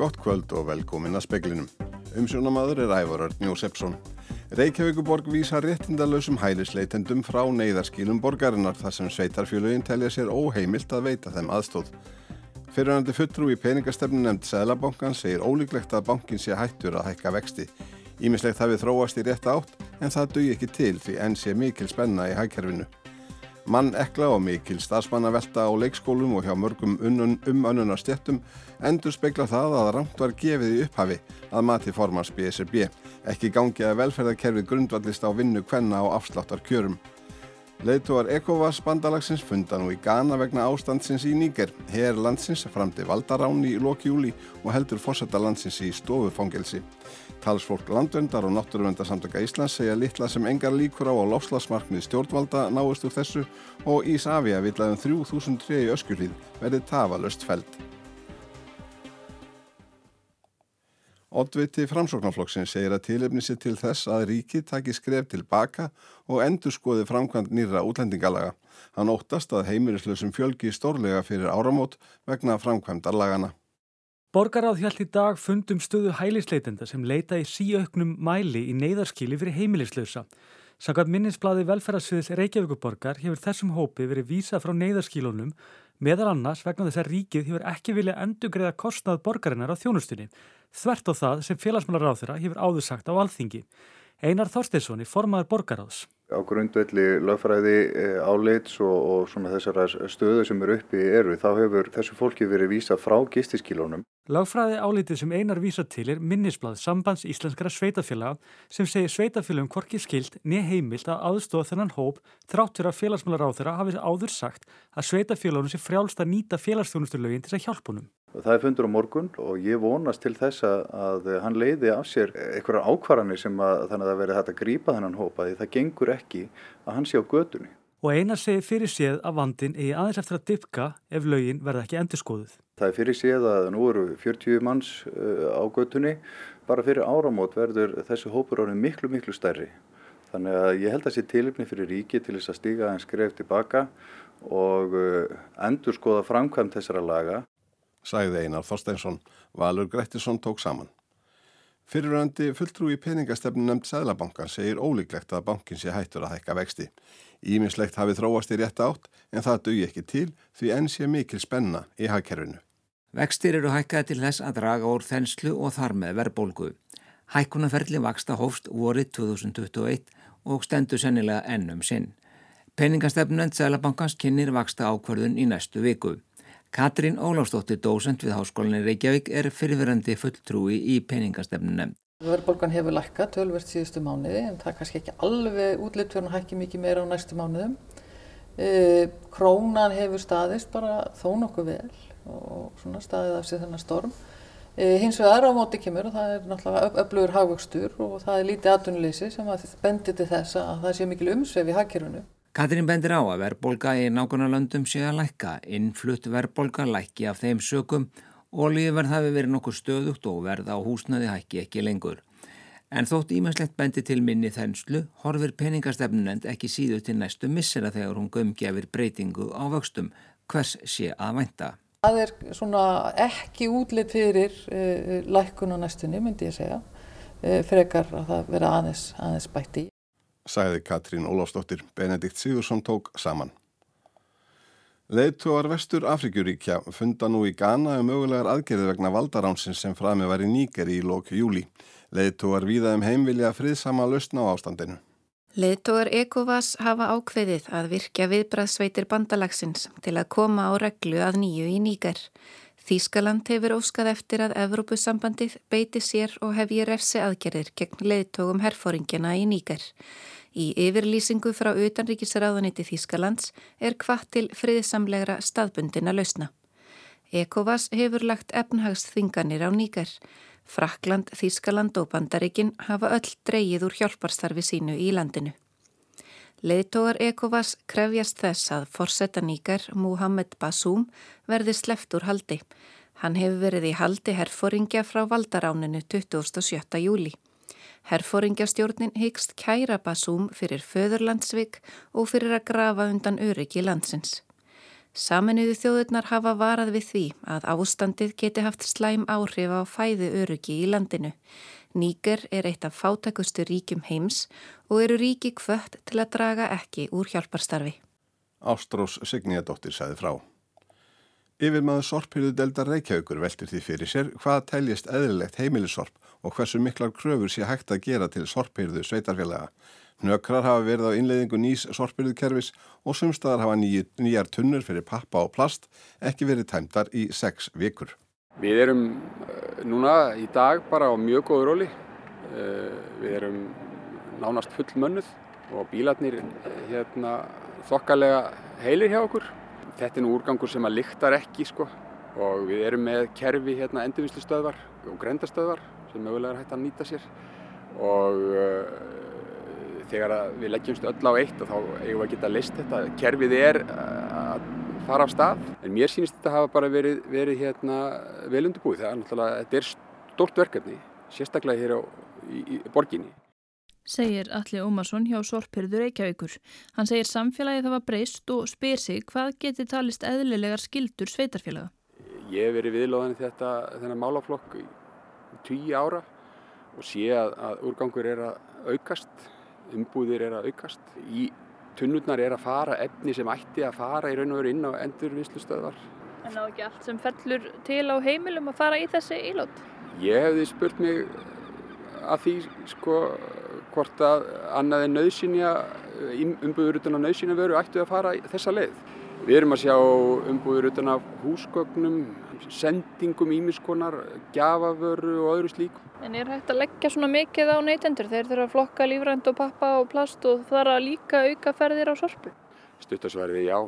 Gott kvöld og velkomin að speklinum. Umsjónamaður er Ævar Örn Jósefsson. Reykjavíkuborg vísa réttindalösum hælisleitendum frá neyðarskílum borgarinnar þar sem sveitarfjölugin telja sér óheimilt að veita þeim aðstóð. Fyrirhandi fulltrú í peningastefnu nefnd Sælabankan segir ólíklegt að bankin sé hættur að hækka vexti. Ímislegt hafið þróast í rétt átt en það dugi ekki til því enn sé mikil spenna í hækkerfinu. Mann ekla og mikil starfsmannavelta á leikskólum og hjá mörgum um önnunar stjettum endur spekla það að ramt var gefið í upphafi að mati formans BSRB. Ekki gangi að velferðarkerfið grundvallist á vinnu kvenna á afsláttar kjörum. Leðtúar Ekovas bandalagsins funda nú í Ghana vegna ástandsins í Níger. Her landsins framti valdarán í loki júli og heldur fórsetta landsins í stofufangelsi. Talsfólk landvendar og náttúruvendarsamtöka Íslands segja litla sem engar líkur á að lofslagsmarkmið stjórnvalda náist úr þessu og Ísafja vilaðum 3003 í öskulíð verið tafalöst feld. Oddviti framsóknarflokksins segir að tilefni sér til þess að ríkið taki skref tilbaka og endur skoði framkvæmt nýra útlendingalaga. Hann óttast að heimirislausum fjölgi stórlega fyrir áramót vegna framkvæmdarlagana. Borgaráð hjælt í dag fundum stöðu hælisleitenda sem leita í síauknum mæli í neyðarskili fyrir heimilislausa. Sankar minninsblæði velferðarsviðis Reykjavíkuborgar hefur þessum hópi verið vísa frá neyðarskílunum meðal annars vegna þess að ríkið hefur ekki vilja endugreiða kostnað borgarinnar á þjónustunni þvert á það sem félagsmálar á þeirra hefur áður sagt á alþingi. Einar Þorsteinssoni, formaður borgaráðs. Á grundvelli lögfræði eh, áleits og, og svona þessara stöðu sem eru uppi eru, þá hefur þessu fólki verið vísa frá gistiskílónum. Lögfræði áleitið sem einar vísa til er minnisblad sambands íslenskara sveitafélaga sem segir sveitafélagum hvorki skilt niður heimilt að aðstofa þennan hóp þráttur að félagsmálar á þeirra hafið áður sagt að sveitafélagunum sé frjálst að nýta félagsþjónusturlögin til þess að hjálpunum. Það er fundur á morgun og ég vonast til þess að, að hann leiði af sér einhverjar ákvarðanir sem að þannig að það verði hægt að grípa þennan hópa því það gengur ekki að hann sé á gödunni. Og einar segi fyrir séð að vandin eigi aðeins eftir að dypka ef lögin verða ekki endur skoðuð. Það er fyrir séð að nú eru 40 manns uh, á gödunni, bara fyrir áramót verður þessu hópur árið miklu miklu stærri. Þannig að ég held að sé tilipni fyrir ríki til þess að stíga aðeins skref tilbaka og uh, endur skoða framkvæmt þessara laga sagði Einar Þorsteinsson. Valur Grettisson tók saman. Fyriröndi fulltrú í peningastefnu nefnd Sæðlabankan segir ólíklegt að bankin sé hættur að hækka vexti. Ímislegt hafi þróast í rétt átt en það dögi ekki til því enn sé mikil spenna í hagkerfinu. Vextir eru hækkað til þess að draga úr þenslu og þar með verðbólgu. Hækkunaferli vaksta hófst vorið 2021 og stendur sennilega ennum sinn. Peningastefnu nefnd Sæðlabankans kynir vaksta ákvörðun í næstu viku. Katrín Óláfsdóttir, dósent við Háskólinni Reykjavík, er fyrirverandi fulltrúi í peningastefnu nefnd. Verðbólgan hefur lækkað tölvert síðustu mánuði en það er kannski ekki alveg útlitt fyrir að hækki mikið meira á næstu mánuðum. E, krónan hefur staðist bara þó nokkuð vel og svona staðið af sig þennan storm. E, hins vegar á móti kemur og það er náttúrulega öflugur hagvöxtur og það er lítið atvinnuleysi sem að bendir til þess að það sé mikil umsvef í hagkerfinu. Katrín bendir á að verðbolga í nákvæmlega sé að lækka, innflutt verðbolga lækki af þeim sökum. Og lífverð hafi verið nokkuð stöðugt og verð á húsnaði hækki ekki lengur. En þótt ímestlegt bendi til minni þenslu horfir peningastefnunend ekki síðu til næstu missera þegar hún gömgefir breytingu á vöxtum. Hvers sé að vænta. Það er svona ekki útlit fyrir uh, lækkun á næstunni myndi ég segja, uh, frekar að það vera aðeins, aðeins bætti sagði Katrín Ólafsdóttir. Benedikt Sigursson tók saman. Leittóar vestur Afrikuríkja funda nú í Ghana um mögulegar aðgerði vegna valdaránsins sem frami var í Nígeri í lóku júli. Leittóar viða um heimvilja friðsama lausna á ástandinu. Leittóar Ekovas hafa ákveðið að virkja viðbraðsveitir bandalagsins til að koma á reglu að nýju í Níger. Þískaland hefur óskað eftir að Evrópusambandið beiti sér og hef ég refsi aðgerðir gegn leittógum herfóringina í Níger. Í yfirlýsingu frá utanríkisraðuniti Þískalands er hvað til friðsamlegra staðbundina lausna. Ekovas hefur lagt efnhagsþinganir á nýgar. Frakland, Þískaland og Bandaríkin hafa öll dreyið úr hjálparstarfi sínu í landinu. Leðtógar Ekovas krefjast þess að forsetta nýgar Muhammed Basum verði sleft úr haldi. Hann hefur verið í haldi herfóringja frá valdaráninu 27. júli. Herfóringjastjórnin hyggst kæra Basúm fyrir föðurlandsvik og fyrir að grafa undan öryggi landsins. Saminuðu þjóðurnar hafa varað við því að ástandið geti haft slæm áhrif á fæðu örugi í landinu. Níker er eitt af fátækustu ríkjum heims og eru ríki kvött til að draga ekki úr hjálparstarfi. Ástrós Signíadóttir sagði frá. Yfir maður sorphyrðu delta Reykjavíkur veltir því fyrir sér hvað teljist eðlilegt heimilissorp og hversu miklar kröfur sé hægt að gera til sorphyrðu sveitarfélaga. Nökrar hafa verið á innleiðingu nýs sorpbyrðukerfis og sumstaðar hafa ný, nýjar tunnur fyrir pappa og plast ekki verið tæmtar í sex vikur. Við erum eh, núna í dag bara á mjög góðu róli. Eh, við erum nánast full mönnuð og bílarnir eh, hérna, þokkalega heilir hjá okkur. Þetta er nú úrgangur sem að lyktar ekki sko og við erum með kerfi hérna endurvinnslustöðvar og grendastöðvar sem mögulega er hægt að nýta sér og þegar við leggjumst öll á eitt og þá eigum við að geta list þetta. Kerfið er uh, að fara af stað en mér sýnist þetta hafa bara verið, verið hérna, vel undirbúið. Það er náttúrulega, þetta er stort verkefni, sérstaklega hér á, í, í borginni. Segir Alli Ómarsson hjá Sorpirður Reykjavíkur. Hann segir samfélagið það var breyst og spyr sig hvað geti talist eðlilegar skildur sveitarfélaga. Ég hef verið viðlóðan í þetta þennan málaflokk í tíu ára og sé að, að úrgangur er að aukast umbúðir er að aukast. Í tunnurnar er að fara efni sem ætti að fara í raun og veru inn á endurvinnslustöðvar. En á ekki allt sem fellur til á heimilum að fara í þessi ílót? Ég hefði spurt mig að því sko hvort að annað en nöðsynja, umbúður utan á nöðsynja veru ættu að fara þessa leið. Við erum að sjá umbúður utan af húsgögnum, sendingum, ímiskonar, gjafavöru og öðru slíku. En er hægt að leggja svona mikið á neytendur? Þeir þurfa að flokka lífrænt og pappa og plast og þar að líka auka ferðir á sorpu? Stuttasverði já.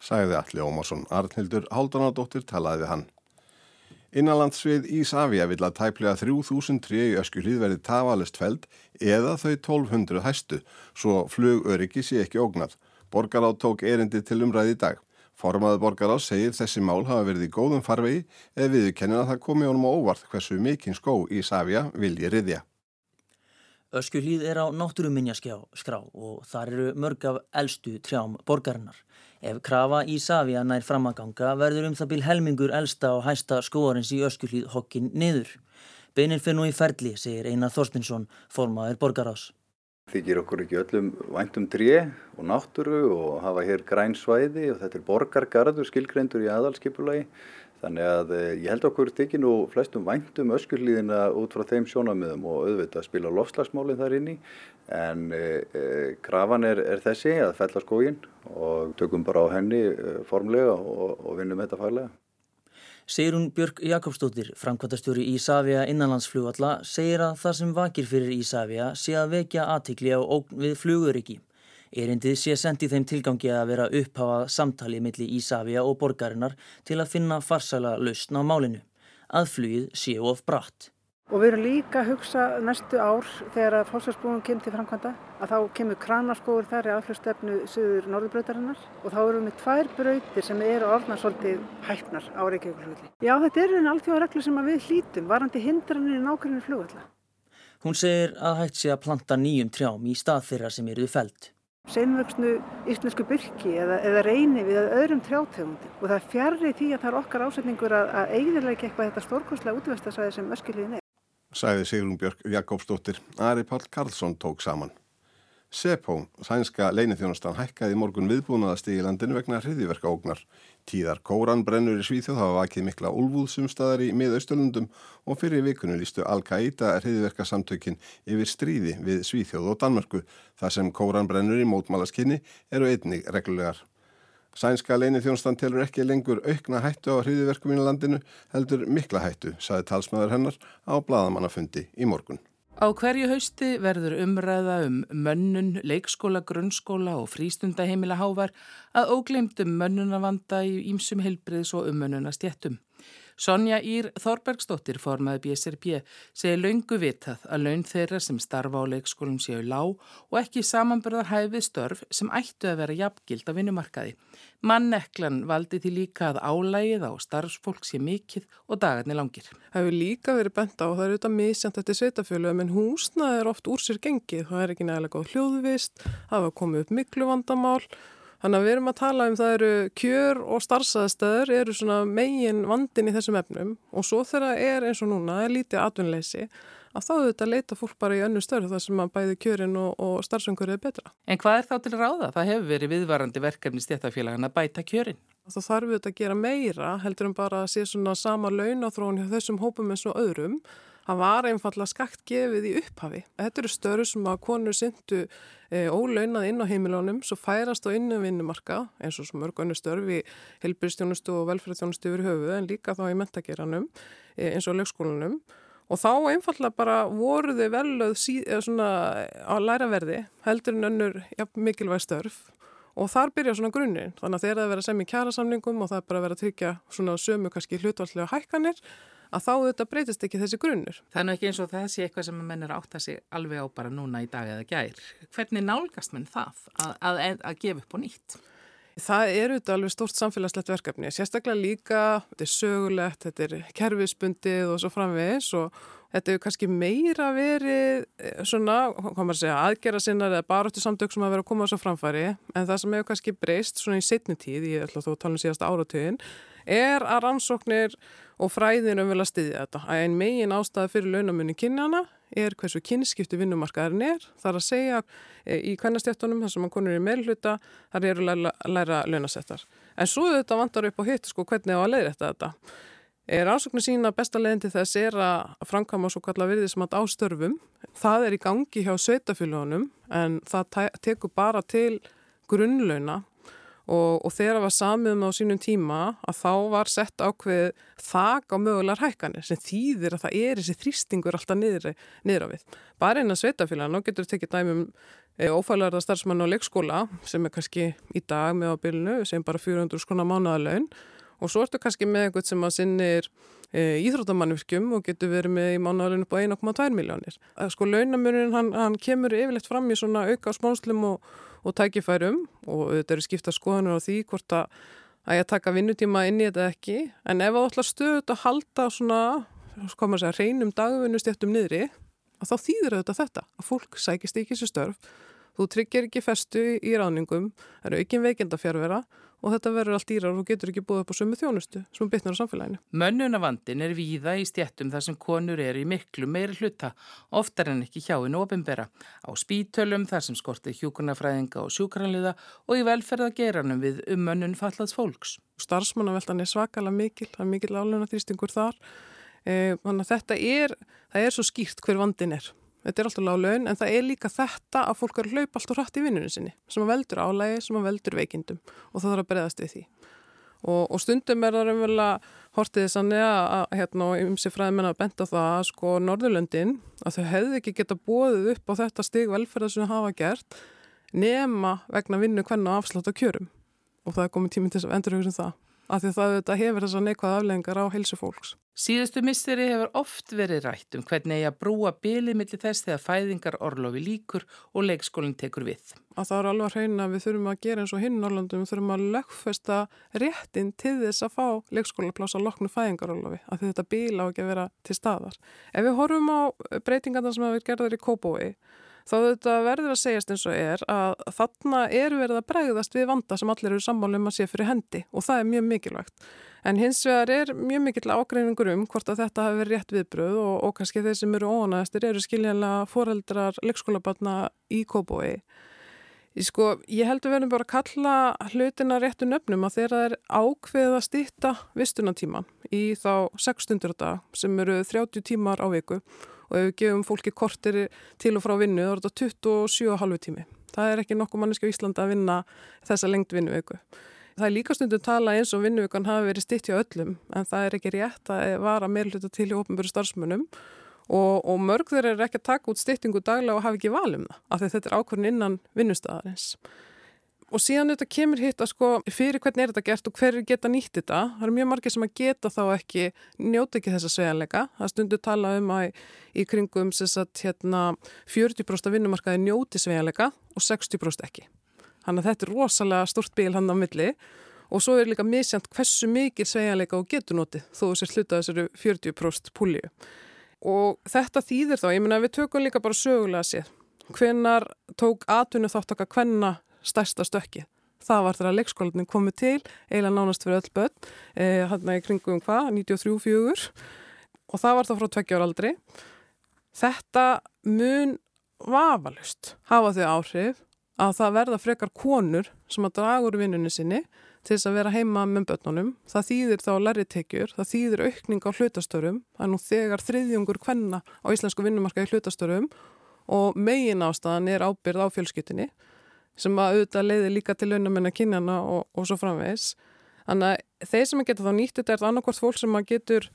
Sæði Alli Ómarsson. Arnhildur Haldunadóttir talaði við hann. Innanlandsvið Ísafja vil að tæplega 3000 tré í öskulíð verið tafalist feld eða þau 1200 hæstu, svo flugöryggi sé ekki ógnað. Borgaráð tók erindi til umræði í dag. Formaður borgaráð segir þessi mál hafa verið í góðum farvegi eða viðkennin að það komi honum á óvart hversu mikinn skó í Savia vilji riðja. Öskulíð er á náttúruminjaskrá og þar eru mörg af eldstu trjám borgarinnar. Ef krafa í Savia nær framaganga verður um það bíl helmingur eldsta og hæsta skóarins í Öskulíð hokkin niður. Beinir fyrir nú í ferli, segir Einar Þorstinsson, formaður borgaráðs. Þykir okkur ekki öllum væntum tré og náttúru og hafa hér græn svæði og þetta er borgargarður skilgreindur í aðalskipulagi. Þannig að eh, ég held okkur þykir nú flestum væntum öskullíðina út frá þeim sjónamöðum og auðvitað spila lofslagsmálinn þar inni. En e, e, krafan er, er þessi að fella skógin og tökum bara á henni formlega og, og vinnum þetta faglega. Seirun Björk Jakobsdóttir, framkvæmtastjóri Ísafja innanlandsflugalla, segir að það sem vakir fyrir Ísafja sé að vekja aðtikli á ógn við fluguriki. Erindið sé sendið þeim tilgangi að vera upphafað samtali millir Ísafja og borgarinnar til að finna farsala lausn á málinu. Aðflugið sé of bratt. Og við erum líka að hugsa næstu ár þegar að fósfarsbúum kemur til framkvæmda að þá kemur kranarskóður þar í aðflugstefnu söður norðurbrautarinnar og þá erum við tvær brautir sem eru orðnar svolítið hæfnar á Reykjavík-flugulli. Já, þetta er einn alltjóða reglu sem við hlítum, varandi hindranir í nákvæmlega flugalla. Hún segir að hægt sé að planta nýjum trjám í stað þeirra sem eruðu felt. Seinvöksnu íslensku byrki eða, eða reyni við öðrum trjátegundi og það fjarrir því að það er okkar ásetningur að, að eigðirleika eitthvað þetta stórkoslega útvestasæði sem öskilíðin er sagði Sigrun Björk Jakobsdóttir. Ari Pál Karlsson tók saman. SEPO, sænska leinithjónastan, hækkaði morgun viðbúnaðastigi í landinu vegna hriðiverka ógnar. Tíðar Kóran brennur í Svíþjóð hafa vakið mikla úlvúðsumstaðar í miðausturlundum og fyrir vikunum lístu Al-Qaida hriðiverka samtökin yfir stríði við Svíþjóð og Danmörku. Það sem Kóran brennur í mótmálaskinni eru einnig reglulegar. Sænska leini þjónstan telur ekki lengur aukna hættu á hriðiverkum í landinu heldur mikla hættu, saði talsmaður hennar á bladamannafundi í morgun. Á hverju hausti verður umræða um mönnun, leikskóla, grunnskóla og frístundaheimila hávar að óglemdum mönnunavanda í ímsum helbriðs og ummönnunastjættum. Sonja Ír Þorbergsdóttir formaði BSRP segir laungu vitað að laun þeirra sem starfa á leikskólum séu lág og ekki samanbörðar hæfið störf sem ættu að vera jafngild á vinnumarkaði. Manneklan valdi því líka að álægið á starfsfólk sé mikill og dagarnir langir. Það hefur líka verið bent á, það er auðvitað misjant eftir sveitafjölu, en húsnað er oft úr sér gengið. Það er ekki nægilega góð hljóðvist, það hefur komið upp miklu vandamál Þannig að við erum að tala um það eru kjör og starfsaðstöður eru svona megin vandin í þessum efnum og svo þegar er eins og núna, er lítið atvinnleysi að þá þetta leita fólk bara í önnu störð þar sem að bæði kjörin og, og starfsöngur er betra. En hvað er þá til ráða? Það hefur verið viðvarandi verkefni stéttafélagana að bæta kjörin. Það þarf við þetta að gera meira heldur en bara að sé svona sama launáþróun hjá þessum hópum eins og öðrum Það var einfallega skakt gefið í upphafi. Þetta eru störu sem að konur syndu e, ólaunað inn á heimilónum, svo færast á innu vinnumarka, eins og mörg önnu störfi, helbyrstjónustu og velferðstjónustu yfir höfu, en líka þá í mentageranum, e, eins og lögskólanum. Og þá einfallega bara voru þau velöð sí, svona, á læraverði, heldur en önnur ja, mikilvæg störf. Og þar byrja svona grunnir, þannig að þeir að vera sem í kjærasamlingum og það er bara að vera að tryggja svona sömu kannski hlutvallega hækkanir að þá þetta breytist ekki þessi grunnur. Er nú ekki eins og sé eitthvað sem menn er átt að sig alveg á bara núna í dag eða gær. Hvernig nálgast menn það að, að, að gefa upp á nýtt? Það er auðvitað alveg stórt samfélagslegt verkefni. Sérstaklega líka, þetta er sögulegt, þetta er kerfisbundið og svo framvegis og þetta hefur kannski meira verið eh, svona, hvað maður segja, aðgera sinnar eða baróttu samtök sem að vera að koma þessu framfæri en það sem hefur kannski breyst svona í setni tíð, ég ætla að tala um síðasta áratögin, er að rannsóknir og fræðinum vilja styðja þetta. Að einn megin ástæði fyrir launamunni kynjana er hversu kynskipti vinnumarkaðarinn er. Það er að segja e, í kvennastjættunum þar sem að konur er meðluta, þar eru læra, læra launasettar. En svo þetta vantar upp á hitt, sko, hvernig var að leiðra þetta. Er ásöknu sína besta leiðin til þess er að framkama svo kalla virði sem að ástörfum. Það er í gangi hjá sveitafélagunum en það tekur bara til grunnlauna og, og þegar það var samiðum á sínum tíma að þá var sett ákveð þak á mögulegar hækkanir sem þýðir að það er þessi þrýstingur alltaf niður, niður á við. Bara einn að sveitafélag, nú getur við tekið dæmum e, ófælarða starfsmann á leikskóla sem er kannski í dag með á bylnu sem bara 400 skona mánuðalögn og svo ertu kannski með einhvern sem að sinnir íþróttamannvirkjum og getur verið með í mánuðalögnu på 1,2 miljónir. Sko launamurinn hann, hann kemur yfirleitt fram í svona auka smánslum og og tækifærum og þetta eru skipta skoðanur á því hvort að að ég taka vinnutíma inn í þetta ekki en ef það ætlar stöðut að halda svona, hvað maður segja, reynum dagvinnustjættum niðri að þá þýðir þetta þetta að fólk sækist ekki þessu störf þú tryggir ekki festu í ráningum það eru ekki veikinda fjárvera og þetta verður allt dýrar og getur ekki búið upp á sömu þjónustu sem bytnar á samfélaginu. Mönnunavandin er víða í stjættum þar sem konur er í miklu meiri hluta, oftar en ekki hjá einu ofinbera, á spítölum þar sem skortir hjúkurnafræðinga og sjúkranliða og í velferðageranum við um mönnun fallads fólks. Starfsmannaveldan er svakalega mikil, það er mikil áluna þrýstingur þar, e, þannig að þetta er, það er svo skýrt hver vandin er þetta er alltaf lág laun, en það er líka þetta að fólk er hlaup alltaf hratt í vinnunum sinni sem að veldur álægi, sem að veldur veikindum og það þarf að breyðast við því. Og, og stundum er það raunverulega hortið þess að nega að hérna og ymsi fræðmenn að benda það að sko Norðurlöndin að þau hefði ekki geta bóðið upp á þetta stig velferða sem þau hafa gert nema vegna vinnu hvernig afslátt á kjörum. Og það er komið tíminn til að endur hugsa um það af því það þetta hefur þess að neikvað aflengar á helsu fólks. Síðustu misteri hefur oft verið rætt um hvernig ég að brúa bilið millir þess þegar fæðingar orlofi líkur og leikskólinn tekur við. Að það er alveg að reyna að við þurfum að gera eins og hinn Norrlandum, við þurfum að lögfesta réttin til þess að fá leikskólaplása loknu fæðingar orlofi, að þetta bil á ekki að vera til staðar. Ef við horfum á breytingarna sem hefur gerðar í Kópói, þá þetta verður að segjast eins og er að þarna er verið að bregðast við vanda sem allir eru sammálum að sé fyrir hendi og það er mjög mikilvægt. En hins vegar er mjög mikill ágreiningur um hvort að þetta hafi verið rétt viðbröð og, og kannski þeir sem eru óanæðastir eru skiljanlega foreldrar leikskólabarna í Kóboi. Sko, ég heldur verðum bara að kalla hlutina réttu nöfnum að þeirra er ákveð að stýtta vistunatíman í þá 6 stundur á dag sem eru 30 tímar á viku og ef við gefum fólki kortir til og frá vinnu þá er þetta 27,5 tími. Það er ekki nokkuð manneski á Íslanda að vinna þessa lengt vinnuviku. Það er líka stundum tala eins og vinnuvikan hafi verið stitt hjá öllum en það er ekki rétt að vara meirluta til í ofnböru starfsmunum og, og mörg þeir eru ekki að taka út stittingu daglega og hafa ekki valum það af því þetta er ákvörðin innan vinnustæðarins og síðan þetta kemur hitt að sko fyrir hvernig er þetta gert og hver geta nýtt þetta það eru mjög margir sem að geta þá ekki njóta ekki þessa sveganleika það stundu tala um að í kringum sagt, hérna, 40% af vinnumarkaði njóti sveganleika og 60% ekki. Þannig að þetta er rosalega stort bíl hann á milli. Og svo er líka misjant hversu mikil sveganleika og getur noti þó þessi hluta þessari 40% púliu og þetta þýðir þá, ég menna við tökum líka bara sögulega sér hvenar tók atvinnu þátt okkar hvenna stærsta stökki. það var þegar leikskólanin komið til, eiginlega nánast fyrir öll börn, eh, hann er í kringum hvað, 93-4 og það var það frá tveggjára Þetta mun vafalust hafa þau áhrif að það verða frekar konur sem að draga úr vinnunni sinni til þess að vera heima með börnunum. Það þýðir þá lærri tekjur, það þýðir aukning á hlutastörum. Það er nú þegar þriðjungur kvenna á íslensku vinnumarka í hlutastörum og megin ástæðan er ábyrð á fjölskyttinni sem að auðvitað leiði líka til launamenn að kynjana og, og svo framvegs. Þannig að þeir sem að geta þá nýtt þetta er það annarkvært fólk sem að getur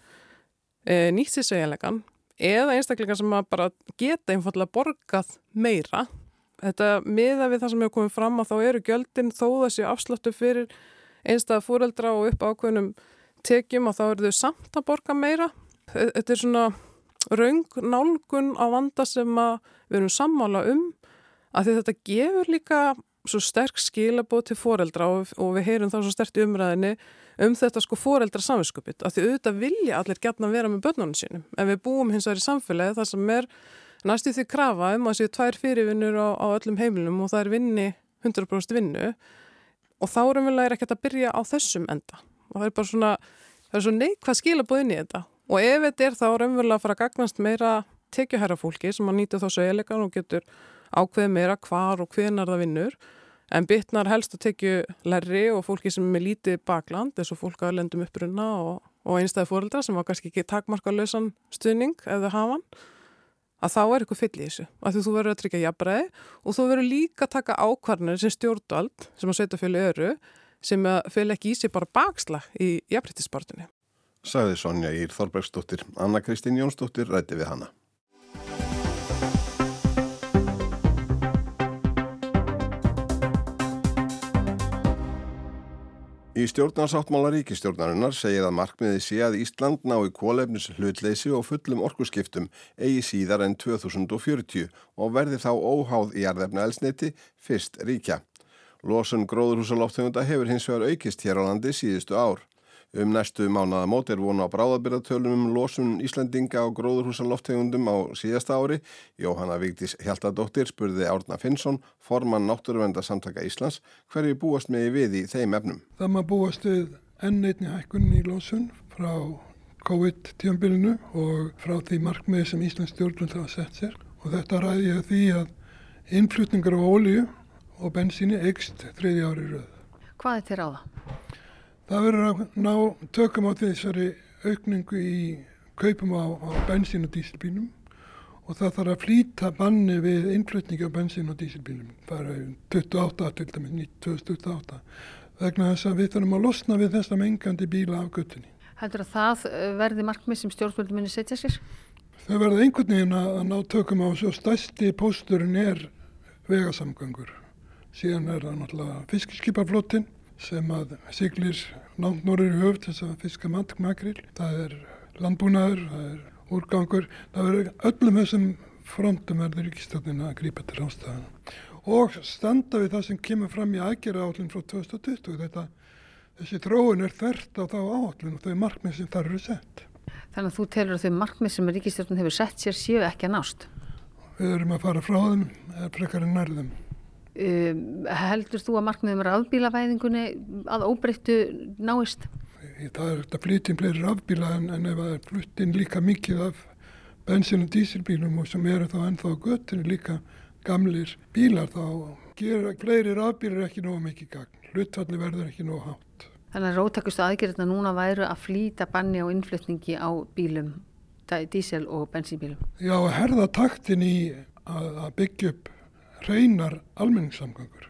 e, nýtt sér segjanlegan eða einstaklingar sem að bara geta einfallega borgað meira. Þetta miða við það sem hefur komið fram að þá eru göldin þó þessi afslöftu fyrir einstað fúreldra og upp ákveðnum tekjum og þá eru þau samt að borga meira. Þetta er svona raung nálgun á vanda sem við erum sammála um að þetta gefur líka svo sterk skilabóð til fóreldra og, og við heyrum þá svo sterkt í umræðinni um þetta sko fóreldra samvinskupið að því auðvitað vilja allir gætna vera með börnunum sínum. En við búum hins vegar í samfélagi þar sem er næstu því krafa um að séu tvær fyrirvinnur á, á öllum heimilum og það er vinni 100% vinnu. Og þá erum við læri ekkert að byrja á þessum enda. Og það er bara svona, það er svo neikvað skilabóð inn í þetta. Og ef þetta er þá raunverulega að fara að gagnast meira tekjuhæra fólki sem að nýta þá söguleikan og getur ákveð meira hvar og hvenar það vinnur en bytnar helst að tekju lærri og fólki sem er lítið bakland eins og fólk að lendum upprunna og, og einstæði fóreldra sem var kannski ekki takmarka lausan stuðning eða hafan að þá er eitthvað fyll í þessu að þú verður að tryggja jafnbreið og þú verður líka að taka ákvarnir sem stjórnvald sem að setja fjölu öru sem að fjölu ekki í sig bara bakslag í jafnbrettispartinu sagði Sonja Ír Þorbergsdóttir. Anna Kristín Jónsdóttir rætti við hana. Í stjórnarsáttmála ríkistjórnarinnar segir að markmiði sé að Ísland ná í kólefnis hlutleysi og fullum orkusskiptum eigi síðar en 2040 og verði þá óháð í arðefna elsniti fyrst ríkja. Lósun gróðurhúsalóftegunda hefur hins vegar aukist hér á landi síðustu ár. Um næstu mánaðamót er vonu á bráðabyrðatölum um losun Íslandinga á gróðurhúsaloftegundum á síðasta ári. Jóhanna Vigdís Hjaltadóttir spurði Árna Finnsson, formann Náttúruvendarsamtaka Íslands, hverju búast með við í þeim efnum. Það maður búast við ennleitni hækkunni í losun frá COVID-tjömbilinu og frá því markmiði sem Íslands stjórnvöld hafa sett sér. Og þetta ræði ég því að innflutningar á ólíu og bensíni eikst þriði ári röð. Hvað er til ráða? Það verður að ná tökum á þessari aukningu í kaupum á, á bensín og dísilbílum og það þarf að flýta banni við innflutningi á bensín og dísilbílum. Það er 28 til dæmis, 2028 vegna þess að við þurfum að losna við þessa mengandi bíla af göttunni. Heldur að það eh, verði markmið sem stjórnvöldum minni setja sér? Þau verða einhvern veginn að ná tökum á svo stæsti pósturinn er vegasamgöngur. Síðan er það náttúrulega fiskiskipaflottin sem að siglir langt norður í höfð þess að fiska makril. Það er landbúnaður, það er úrgangur, það er öllum þessum frontum verður ríkistjóðin að grípa til rástæðan. Og standa við það sem kemur fram í aðgerra állin frá 2020. Þetta, þessi þróun er þvert á þá állin og þau markmið sem þar eru sett. Þannig að þú telur að þau markmið sem ríkistjóðin hefur sett sér séu ekki að nást? Við erum að fara frá þeim eða frekar en nærðum. Um, heldur þú að markmiðum rafbílavæðingunni að óbreyttu náist? Það er þetta flytinn fleiri rafbíla en, en ef það er flytinn líka mikið af bensin- og dísilbílum og sem eru þá ennþá göttinu líka gamlir bílar þá gera fleiri rafbílar ekki nógu mikið gagn. Hlutfalli verður ekki nógu hátt. Þannig að rótakustu aðgerðina núna væru að flýta banni á innflutningi á bílum, dísel og bensínbílum? Já, að herða taktin í að, að byggja upp reynar almenningssamgöngur.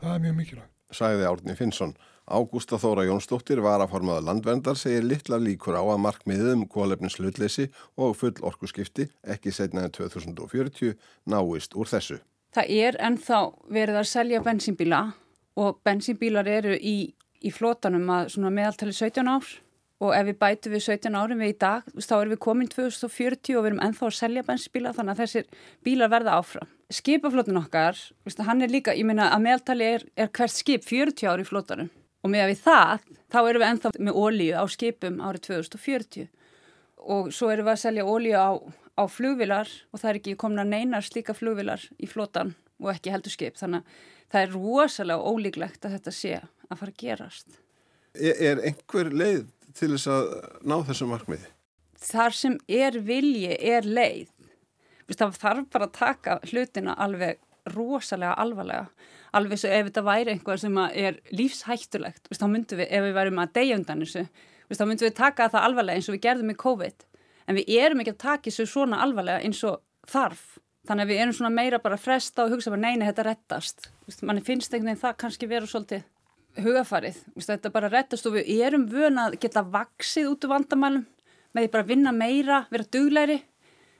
Það er mjög mikilvægt. Sæði Árni Finnsson. Ágústa Þóra Jónsdóttir var að formaða landverndar segir litla líkur á að markmiðið um kólefnins hlutleysi og full orkuskipti ekki setnaði 2040 náist úr þessu. Það er ennþá verið að selja bensínbíla og bensínbílar eru í, í flótanum að meðaltali 17 ár og ef við bætum við 17 árum við í dag þá erum við komin 2040 og við erum ennþá að selja bensbíla þannig að þessir bílar verða áfram. Skipaflotun okkar, hann er líka, ég meina að meðaltali er, er hvert skip 40 ári í flotanum og með að við það þá erum við ennþá með ólíu á skipum árið 2040 og svo erum við að selja ólíu á, á flugvilar og það er ekki komna neinar slíka flugvilar í flotan og ekki heldur skip þannig að það er rosalega ólíklegt að þetta sé að fara að gerast. Er, er einhver leið til þess að ná þessum markmiði? Þar sem er vilji er leið. Það þarf bara að taka hlutina alveg rosalega alvarlega. Alveg svo ef þetta væri einhver sem er lífshættulegt, þá myndum við, ef við værum að deyja undan þessu, þá myndum við taka það alvarlega eins og við gerðum með COVID. En við erum ekki að taka þessu svona alvarlega eins og þarf. Þannig að við erum svona meira bara að fresta og hugsa bara neina þetta rettast. Manni finnst einhvern veginn það kannski vera svolítið hugafarið. Þetta bara rettast og við erum vöna að geta vaksið út úr vandamælum með því bara að vinna meira, vera dugleiri.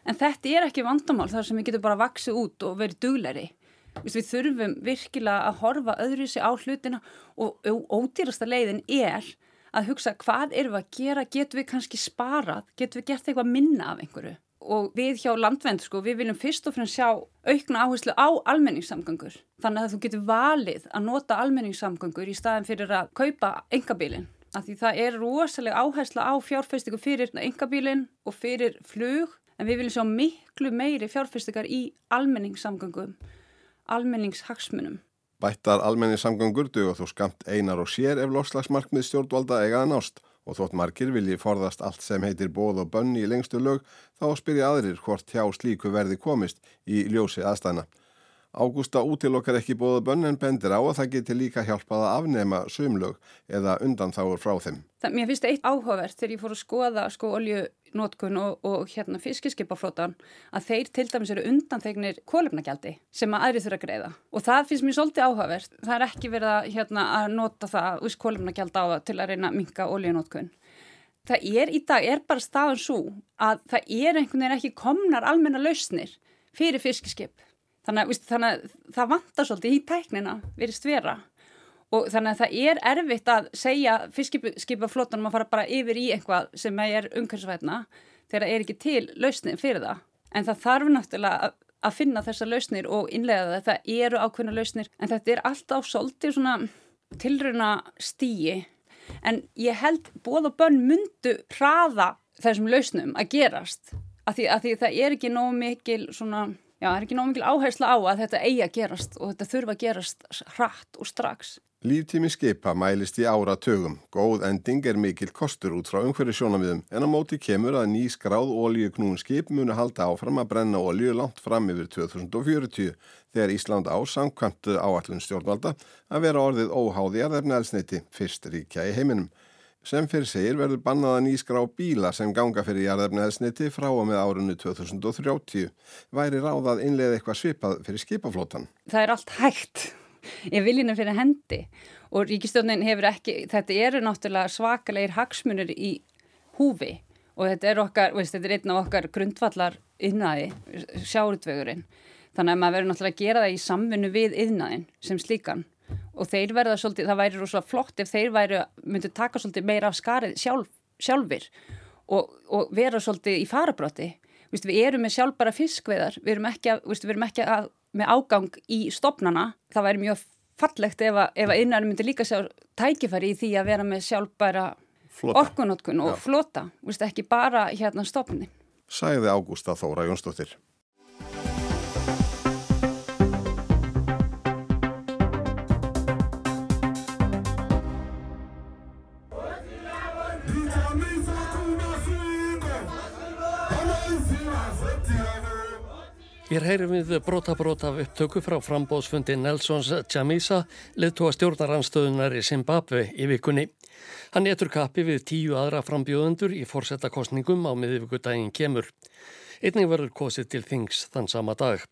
En þetta er ekki vandamál þar sem við getum bara vaksið út og verið dugleiri. Við þurfum virkilega að horfa öðru sig á hlutina og ódýrasta leiðin er að hugsa hvað erum við að gera, getum við kannski sparað, getum við gert eitthvað minna af einhverju og við hjá landvend sko, við viljum fyrst og fremst sjá aukna áherslu á almenningssamgöngur. Þannig að þú getur valið að nota almenningssamgöngur í staðin fyrir að kaupa engabílin, af því það er rosalega áherslu á fjárfæstingu fyrir engabílin og fyrir flug en við viljum sjá miklu meiri fjárfæstingar í almenningssamgöngum almenningshagsmunum. Bættar almenningssamgöngur duga þó skamt einar og sér ef lofslagsmarkmið stjórnvalda eigaða nást og þótt margir vilji forðast allt sem heitir bóð og bönn í lengstu lög þá spyrja aðrir hvort hjá slíku verði komist í ljósi aðstæna. Ágústa útilokkar ekki bóð og bönn en bendir á að það geti líka hjálpað að afnema sumlög eða undanþáur frá þeim. Það, mér finnst eitt áhugavert þegar ég fór að skoða sko olju nótkun og, og hérna fiskiskipaflótan að þeir til dæmis eru undanþegnir kólefnagjaldi sem að aðri þurfa að greiða. Og það finnst mér svolítið áhugavert. Það er ekki verið að, hérna, að nota það úr kólefnagjald á það til að reyna að minka oljunotkun það er í dag, er bara staðan svo að það er einhvern veginn ekki komnar almenna lausnir fyrir fiskiskip þannig að, þannig að það vantar svolítið í tæknina verist vera og þannig að það er erfitt að segja fiskipaflótunum að fara bara yfir í eitthvað sem er umhverfisvætna þegar það er ekki til lausnir fyrir það. En það þarf náttúrulega að finna þessa lausnir og innlega það. Það eru ákveðna lausnir en þetta er alltaf svolítið svona tilruna stíi. En ég held bóð og bönn myndu hraða þessum lausnum að gerast. Af því, því það er ekki nóg mikil svona... Já, það er ekki nóg mikil áhersla á að þetta eigi að gerast og þetta þurfa að gerast hratt og strax. Líftími skipa mælist í áratögum. Góð ending er mikil kostur út frá umhverju sjónamiðum en á móti kemur að ný skráð ólíuknún skip muni halda áfram að brenna ólíu langt fram yfir 2040 þegar Ísland á samkvæmtu áallun stjórnvalda að vera orðið óháði að efna elsneiti fyrst ríkja í heiminum. Sem fyrir segir verður bannaða nýskrá bíla sem ganga fyrir jarðefnaðsniti frá og með árunni 2030. Væri ráðað innlega eitthvað svipað fyrir skipaflótan? Það er allt hægt er viljina fyrir hendi og ríkistjónin hefur ekki, þetta eru náttúrulega svakalegir hagsmunir í húfi og þetta er okkar, veist, þetta er einn af okkar grundvallar yðnaði, sjárutvegurinn. Þannig að maður verður náttúrulega að gera það í samfunnu við yðnaðin sem slíkan og þeir verða svolítið, það væri rosalega flott ef þeir væri, myndu taka svolítið meira af skarið sjálf, sjálfur og, og vera svolítið í farabróti. Vist, við erum með sjálfbara fiskveðar, við erum ekki, að, vist, við erum ekki að með ágang í stopnana, það væri mjög fallegt ef að, innan myndi líka sjá tækifæri í því að vera með sjálfbæra orkunótkun og Já. flota, Vist, ekki bara hérna stopni. Sæði Ágústa Þóra Jónsdóttir. Hér heyrum við brota-brota af upptöku frá frambóðsfundi Nelsons Chamisa, leðtóa stjórnaranstöðunar í Zimbabwe í vikunni. Hann etur kappi við tíu aðra frambjóðendur í forsettakostningum á miðvíkudaginn kemur. Einning verður kosið til þings þann sama dag.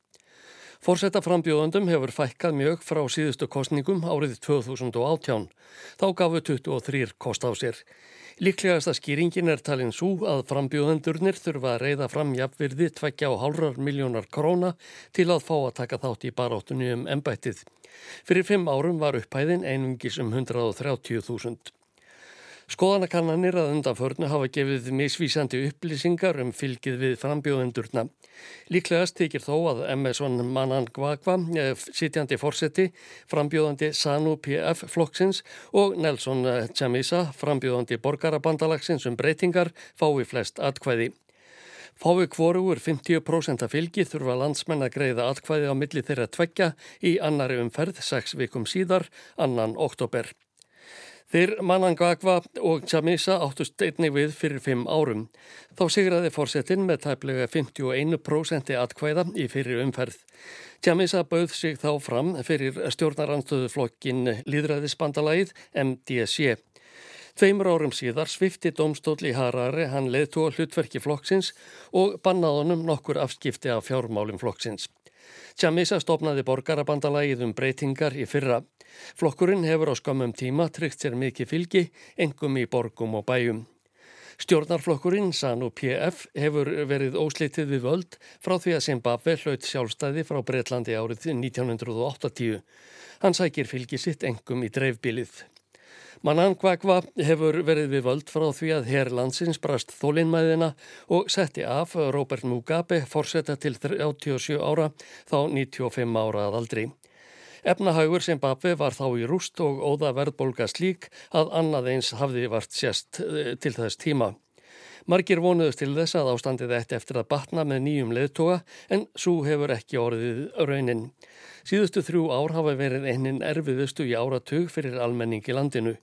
Forsettaframbjóðendum hefur fækkað mjög frá síðustu kostningum árið 2018. Þá gafu 23 kost á sér. Líklegasta skýringin er talin svo að frambjóðendurnir þurfa að reyða fram jafnvirði tveggja á hálfrar miljónar króna til að fá að taka þátt í baróttunni um embættið. Fyrir fimm árum var upphæðin einungis um 130.000. Skoðanakannanir að undanförnu hafa gefið misvísandi upplýsingar um fylgið við frambjóðendurna. Líklegast tekir þó að MS-1 Manangvagva, eh, sitjandi fórseti, frambjóðandi Sanu PF flokksins og Nelson Chamisa, frambjóðandi borgarabandalagsins um breytingar, fái flest atkvæði. Fái kvorugur 50% af fylgi þurfa landsmenn að greiða atkvæði á milli þeirra tveggja í annari umferð 6 vikum síðar, annan oktober. Þeir Manangagva og Chamisa áttust einni við fyrir fimm árum. Þá sigraði fórsetin með tæplega 51% atkvæða í fyrir umferð. Chamisa bauð sig þá fram fyrir stjórnaranstöðuflokkin Líðræðisbandalagið MDSC. Tveimur árum síðar svifti domstóli Harari hann leðtúa hlutverki flokksins og bannaðunum nokkur afskipti af fjármálum flokksins. Chamisa stopnaði borgarabandalagið um breytingar í fyrra. Flokkurinn hefur á skamum tíma tryggt sér mikið fylgi, engum í borgum og bæjum. Stjórnarflokkurinn, SANU PF, hefur verið óslitið við völd frá því að Zimbabwe hlaut sjálfstæði frá Breitlandi árið 1980. Hann sækir fylgi sitt engum í dreifbilið. Manangvagva hefur verið við völd frá því að herr landsins brast þólinnmæðina og setti af Robert Mugabe fórsetta til 37 ára þá 95 ára að aldri. Efnahaugur Zimbabwe var þá í rúst og óða verðbolga slík að annað eins hafði vart sérst eh, til þess tíma. Margir vonuðust til þess að ástandið eftir eftir að batna með nýjum leðtoga en svo hefur ekki orðið raunin. Síðustu þrjú ár hafa verið einnin erfiðustu í áratug fyrir almenning í landinu.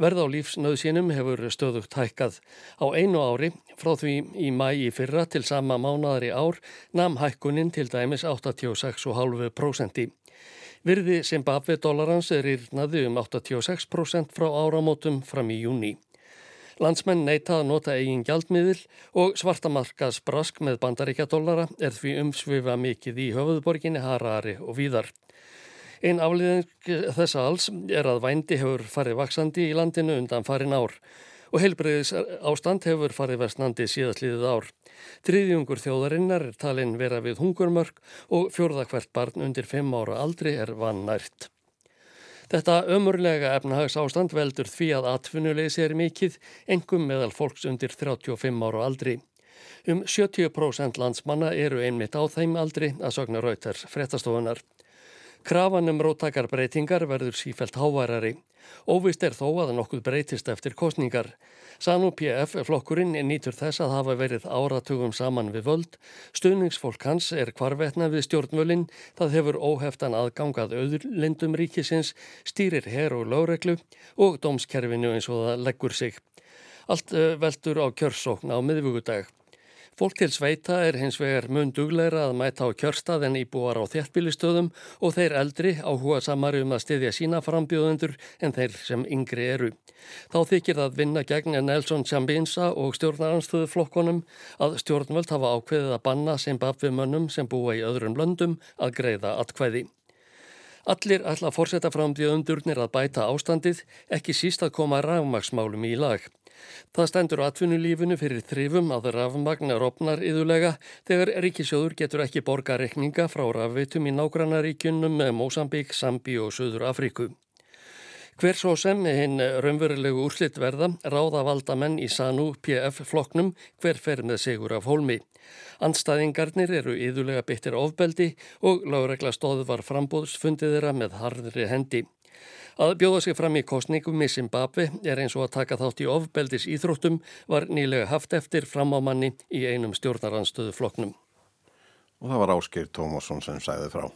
Verð á lífsnöðsínum hefur stöðugt hækkað. Á einu ári, frá því í mæ í fyrra til sama mánadari ár, nam hækkunin til dæmis 86,5%. Virði Zimbabwe dólarans er írnaði um 86% frá áramótum fram í júni. Landsmenn neyta að nota eigin gjaldmiðil og svartamarkas brask með bandaríkjadólara er því umsvifa mikið í höfuðborginni Harari og víðar. Einn afliðing þessa alls er að vændi hefur farið vaksandi í landinu undan farin ár og heilbreyðis ástand hefur farið vestnandi síðastliðið ár. Tríðjungur þjóðarinnar er talinn vera við hungurmörk og fjórðakvert barn undir 5 ára aldri er vann nært. Þetta ömurlega efnahags ástand veldur því að atvinnuleysi er mikið, engum meðal fólks undir 35 ára aldri. Um 70% landsmanna eru einmitt á þeim aldri að sogna rautars frettastofunar. Krafan um róttakar breytingar verður sífælt háværari. Óvist er þó að nokkuð breytist eftir kostningar. Sanu PF flokkurinn nýtur þess að hafa verið áratugum saman við völd. Stöðningsfólk hans er kvarvetna við stjórnvölinn. Það hefur óheftan aðgangað auðurlendum ríkisins, stýrir her og láreglu og dómskerfinu eins og það leggur sig. Allt eh, veldur á kjörsókn á miðvugudag. Fólk til sveita er hins vegar mun dugleira að mæta á kjörstað en íbúar á þéttbílistöðum og þeir eldri áhuga samari um að styðja sína frambjóðundur en þeir sem yngri eru. Þá þykir það vinna gegn Nelson Chambinsa og stjórnaranstöðu flokkonum að stjórnvöld hafa ákveðið að banna Zimbabwe mönnum sem búa í öðrum löndum að greiða atkvæði. Allir ætla að fórseta frambjóðundurnir að bæta ástandið, ekki síst að koma rafmagsmálum í lag. Það stendur atvinnulífinu fyrir þrifum að rafmagna ropnar yðulega þegar ríkisjóður getur ekki borga rekninga frá rafvitum í nágrannaríkunum með Mósambík, Sambi og Suður Afríku. Hver svo sem hinn raunverulegu úrslitt verða ráða valda menn í Sanu PF floknum hver fer með sigur af hólmi. Andstæðingarnir eru yðulega byttir ofbeldi og lágregla stóð var frambóðsfundið þeirra með harðri hendi. Að bjóða sig fram í kostningum í Zimbabwe er eins og að taka þátt í ofbeldis íþróttum var nýlega haft eftir framámanni í einum stjórnaranstöðu floknum. Og það var Áskir Tómasson sem sæði frá.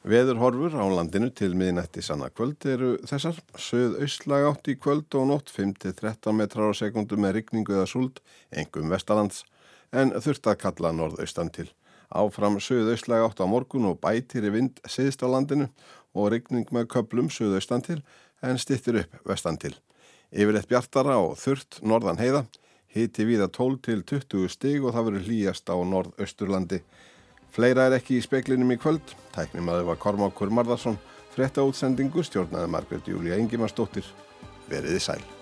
Veðurhorfur á landinu til miðnætti sanna kvöld eru þessar. Söð austlag átt í kvöld og nótt 5-13 metrar á sekundu með rikningu eða súld, engum vestalands, en þurft að kalla norðaustan til. Áfram söð austlag átt á morgun og bætir í vind siðst á landinu og rigning með köplum suðaustan til en stittir upp vestan til. Yfirleitt bjartara og þurrt norðan heiða, hiti viða 12 til 20 stig og það verður hlýjast á norðausturlandi. Fleira er ekki í speklinum í kvöld, tæknum að það var Kormákur Marðarsson, frétta útsendingu stjórnaði Margret Júlia Ingimarsdóttir. Veriði sæl.